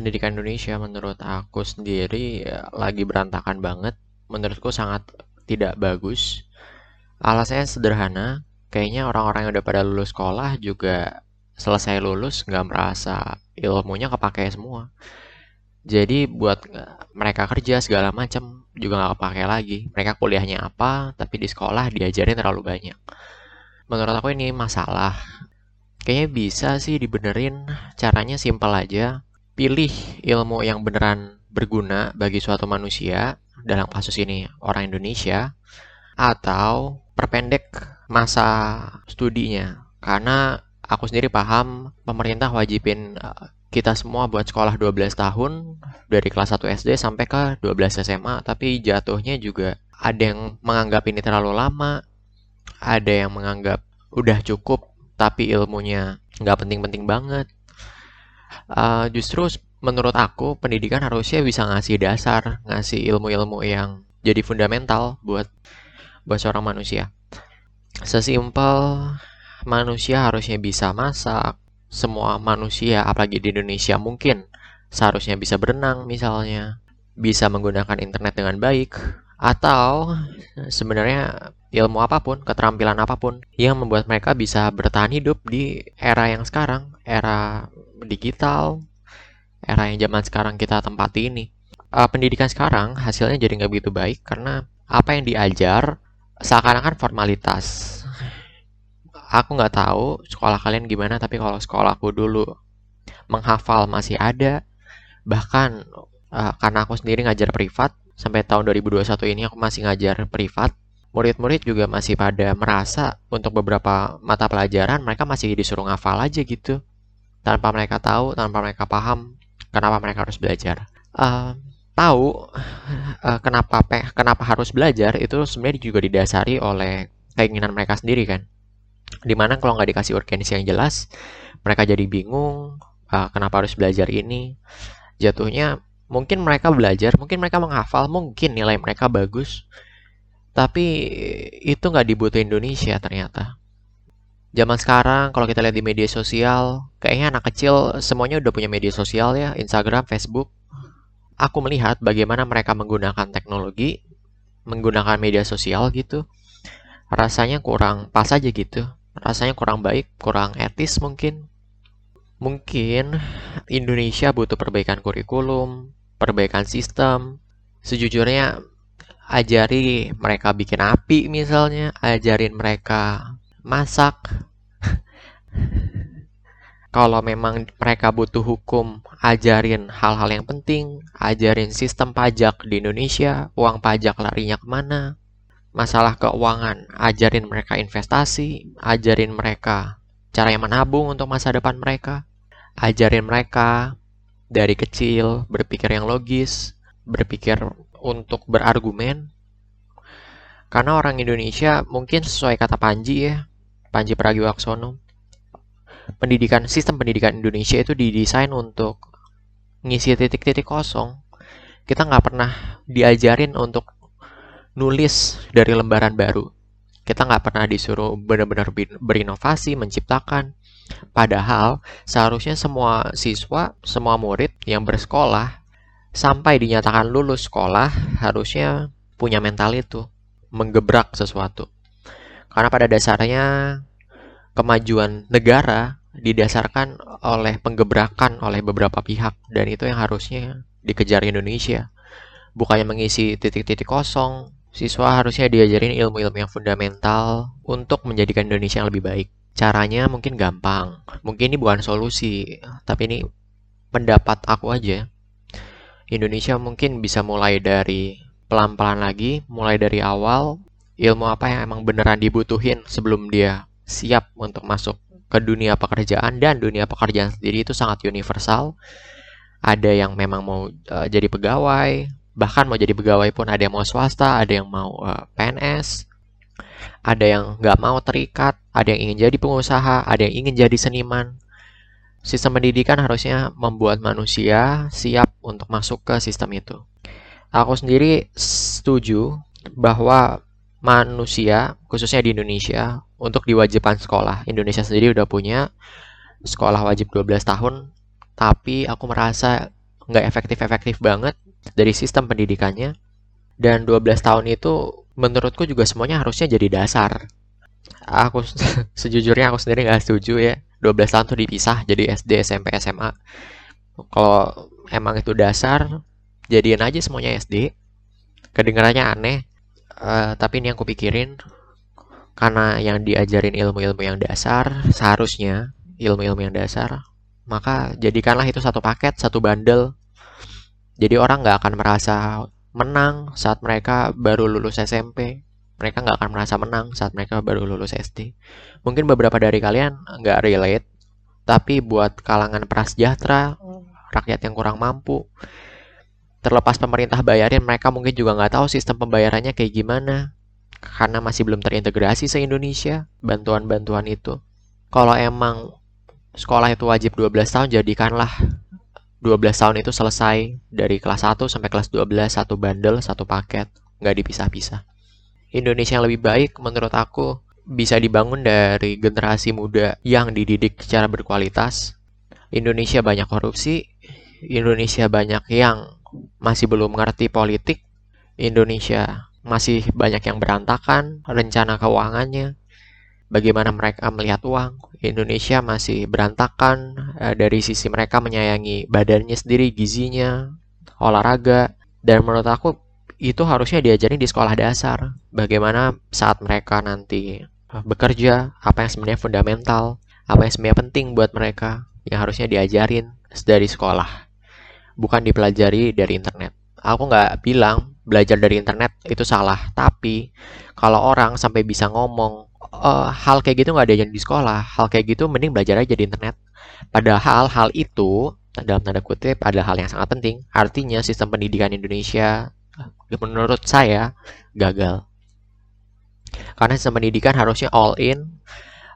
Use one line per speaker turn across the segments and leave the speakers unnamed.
pendidikan Indonesia menurut aku sendiri ya, lagi berantakan banget. Menurutku sangat tidak bagus. Alasannya sederhana, kayaknya orang-orang yang udah pada lulus sekolah juga selesai lulus nggak merasa ilmunya kepake semua. Jadi buat mereka kerja segala macam juga nggak kepake lagi. Mereka kuliahnya apa, tapi di sekolah diajarin terlalu banyak. Menurut aku ini masalah. Kayaknya bisa sih dibenerin. Caranya simpel aja. Pilih ilmu yang beneran berguna bagi suatu manusia, dalam kasus ini orang Indonesia, atau perpendek masa studinya. Karena aku sendiri paham pemerintah wajibin kita semua buat sekolah 12 tahun dari kelas 1 SD sampai ke 12 SMA tapi jatuhnya juga ada yang menganggap ini terlalu lama ada yang menganggap udah cukup tapi ilmunya nggak penting-penting banget uh, justru menurut aku pendidikan harusnya bisa ngasih dasar ngasih ilmu-ilmu yang jadi fundamental buat buat seorang manusia. Sesimpel manusia harusnya bisa masak semua manusia, apalagi di Indonesia mungkin seharusnya bisa berenang misalnya, bisa menggunakan internet dengan baik, atau sebenarnya ilmu apa pun, keterampilan apa pun yang membuat mereka bisa bertahan hidup di era yang sekarang, era digital, era yang zaman sekarang kita tempati ini. Uh, pendidikan sekarang hasilnya jadi nggak begitu baik karena apa yang diajar seakan-akan formalitas. Aku nggak tahu sekolah kalian gimana tapi kalau sekolahku dulu menghafal masih ada. Bahkan uh, karena aku sendiri ngajar privat sampai tahun 2021 ini aku masih ngajar privat. Murid-murid juga masih pada merasa untuk beberapa mata pelajaran mereka masih disuruh ngafal aja gitu tanpa mereka tahu tanpa mereka paham kenapa mereka harus belajar uh, tahu uh, kenapa kenapa harus belajar itu sebenarnya juga didasari oleh keinginan mereka sendiri kan Di mana kalau nggak dikasih urgensi yang jelas, mereka jadi bingung uh, kenapa harus belajar ini. Jatuhnya mungkin mereka belajar, mungkin mereka menghafal, mungkin nilai mereka bagus, tapi itu nggak dibutuhin Indonesia ternyata. Zaman sekarang kalau kita lihat di media sosial, kayaknya anak kecil semuanya udah punya media sosial ya, Instagram, Facebook. Aku melihat bagaimana mereka menggunakan teknologi, menggunakan media sosial gitu. Rasanya kurang pas aja gitu rasanya kurang baik, kurang etis mungkin. Mungkin Indonesia butuh perbaikan kurikulum, perbaikan sistem. Sejujurnya ajari mereka bikin api misalnya, ajarin mereka masak. Kalau memang mereka butuh hukum, ajarin hal-hal yang penting, ajarin sistem pajak di Indonesia, uang pajak larinya ke mana, masalah keuangan, ajarin mereka investasi, ajarin mereka cara yang menabung untuk masa depan mereka, ajarin mereka dari kecil berpikir yang logis, berpikir untuk berargumen. Karena orang Indonesia mungkin sesuai kata Panji ya, Panji Pragiwaksono, pendidikan sistem pendidikan Indonesia itu didesain untuk ngisi titik-titik kosong. Kita nggak pernah diajarin untuk nulis dari lembaran baru. Kita nggak pernah disuruh benar-benar berinovasi, menciptakan. Padahal seharusnya semua siswa, semua murid yang bersekolah sampai dinyatakan lulus sekolah harusnya punya mental itu, menggebrak sesuatu. Karena pada dasarnya kemajuan negara didasarkan oleh penggebrakan oleh beberapa pihak dan itu yang harusnya dikejar Indonesia. Bukannya mengisi titik-titik kosong, Siswa harusnya diajarin ilmu-ilmu yang fundamental untuk menjadikan Indonesia yang lebih baik. Caranya mungkin gampang. Mungkin ini bukan solusi, tapi ini pendapat aku aja. Indonesia mungkin bisa mulai dari pelan-pelan lagi, mulai dari awal, ilmu apa yang emang beneran dibutuhin sebelum dia siap untuk masuk ke dunia pekerjaan dan dunia pekerjaan sendiri itu sangat universal. Ada yang memang mau uh, jadi pegawai, bahkan mau jadi pegawai pun ada yang mau swasta, ada yang mau uh, eh, PNS, ada yang nggak mau terikat, ada yang ingin jadi pengusaha, ada yang ingin jadi seniman. Sistem pendidikan harusnya membuat manusia siap untuk masuk ke sistem itu. Aku sendiri setuju bahwa manusia, khususnya di Indonesia, untuk diwajibkan sekolah. Indonesia sendiri udah punya sekolah wajib 12 tahun, tapi aku merasa nggak efektif-efektif banget dari sistem pendidikannya. Dan 12 tahun itu menurutku juga semuanya harusnya jadi dasar. Aku sejujurnya aku sendiri nggak setuju ya. 12 tahun tuh dipisah jadi SD, SMP, SMA. Kalau emang itu dasar, jadiin aja semuanya SD. Kedengarannya aneh, uh, tapi ini yang kupikirin karena yang diajarin ilmu-ilmu yang dasar seharusnya ilmu-ilmu yang dasar maka jadikanlah itu satu paket satu bundle. Jadi orang nggak akan merasa menang saat mereka baru lulus SMP mereka nggak akan merasa menang saat mereka baru lulus SD mungkin beberapa dari kalian nggak relate tapi buat kalangan prasejahtera rakyat yang kurang mampu terlepas pemerintah bayarin mereka mungkin juga nggak tahu sistem pembayarannya kayak gimana karena masih belum terintegrasi se Indonesia bantuan-bantuan itu. Kalau emang sekolah itu wajib 12 tahun jadikanlah 12 tahun itu selesai dari kelas 1 sampai kelas 12 satu bundle satu paket nggak dipisah-pisah. Indonesia yang lebih baik menurut aku bisa dibangun dari generasi muda yang dididik secara berkualitas. Indonesia banyak korupsi, Indonesia banyak yang masih belum mengerti politik, Indonesia masih banyak yang berantakan rencana keuangannya bagaimana mereka melihat uang. Indonesia masih berantakan e, dari sisi mereka menyayangi badannya sendiri gizinya olahraga dan menurut aku itu harusnya diajarin di sekolah dasar. Bagaimana saat mereka nanti bekerja apa yang sebenarnya fundamental apa yang sebenarnya penting buat mereka yang harusnya diajarin dari sekolah bukan dipelajari dari internet. Aku nggak bilang belajar dari internet itu salah tapi kalau orang sampai bisa ngomong uh, hal kayak gitu nggak ada yang di sekolah hal kayak gitu mending belajar aja di internet. Padahal hal itu dalam tanda kutip adalah hal yang sangat penting. Artinya sistem pendidikan Indonesia menurut saya gagal. Karena sistem pendidikan harusnya all in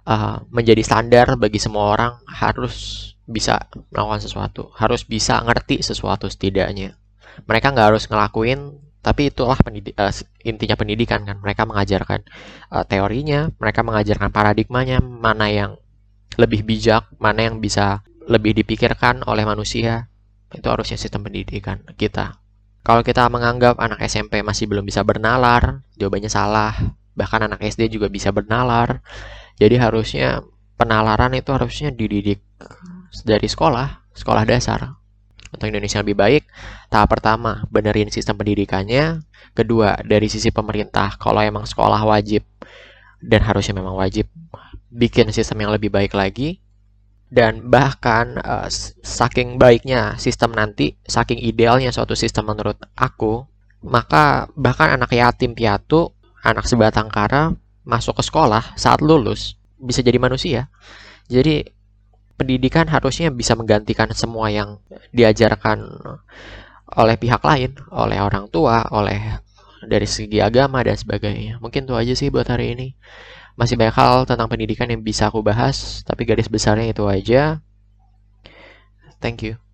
uh, menjadi standar bagi semua orang harus bisa melakukan sesuatu harus bisa ngerti sesuatu setidaknya. Mereka nggak harus ngelakuin tapi itulah pendidi uh, intinya pendidikan kan. Mereka mengajarkan uh, teorinya mereka mengajarkan paradigmanya mana yang lebih bijak mana yang bisa lebih dipikirkan oleh manusia. Itu harusnya sistem pendidikan kita. Kalau kita menganggap anak SMP masih belum bisa bernalar jawabannya salah. Bahkan anak SD juga bisa bernalar jadi harusnya penalaran itu harusnya dididik dari sekolah sekolah dasar untuk Indonesia lebih baik, tahap pertama, benerin sistem pendidikannya. Kedua, dari sisi pemerintah, kalau emang sekolah wajib, dan harusnya memang wajib, bikin sistem yang lebih baik lagi. Dan bahkan, uh, saking baiknya sistem nanti, saking idealnya suatu sistem menurut aku, maka bahkan anak yatim piatu, anak sebatang kara, masuk ke sekolah saat lulus, bisa jadi manusia. Jadi pendidikan harusnya bisa menggantikan semua yang diajarkan oleh pihak lain, oleh orang tua, oleh dari segi agama dan sebagainya. Mungkin itu aja sih buat hari ini. Masih banyak hal tentang pendidikan yang bisa aku bahas, tapi garis besarnya itu aja. Thank you.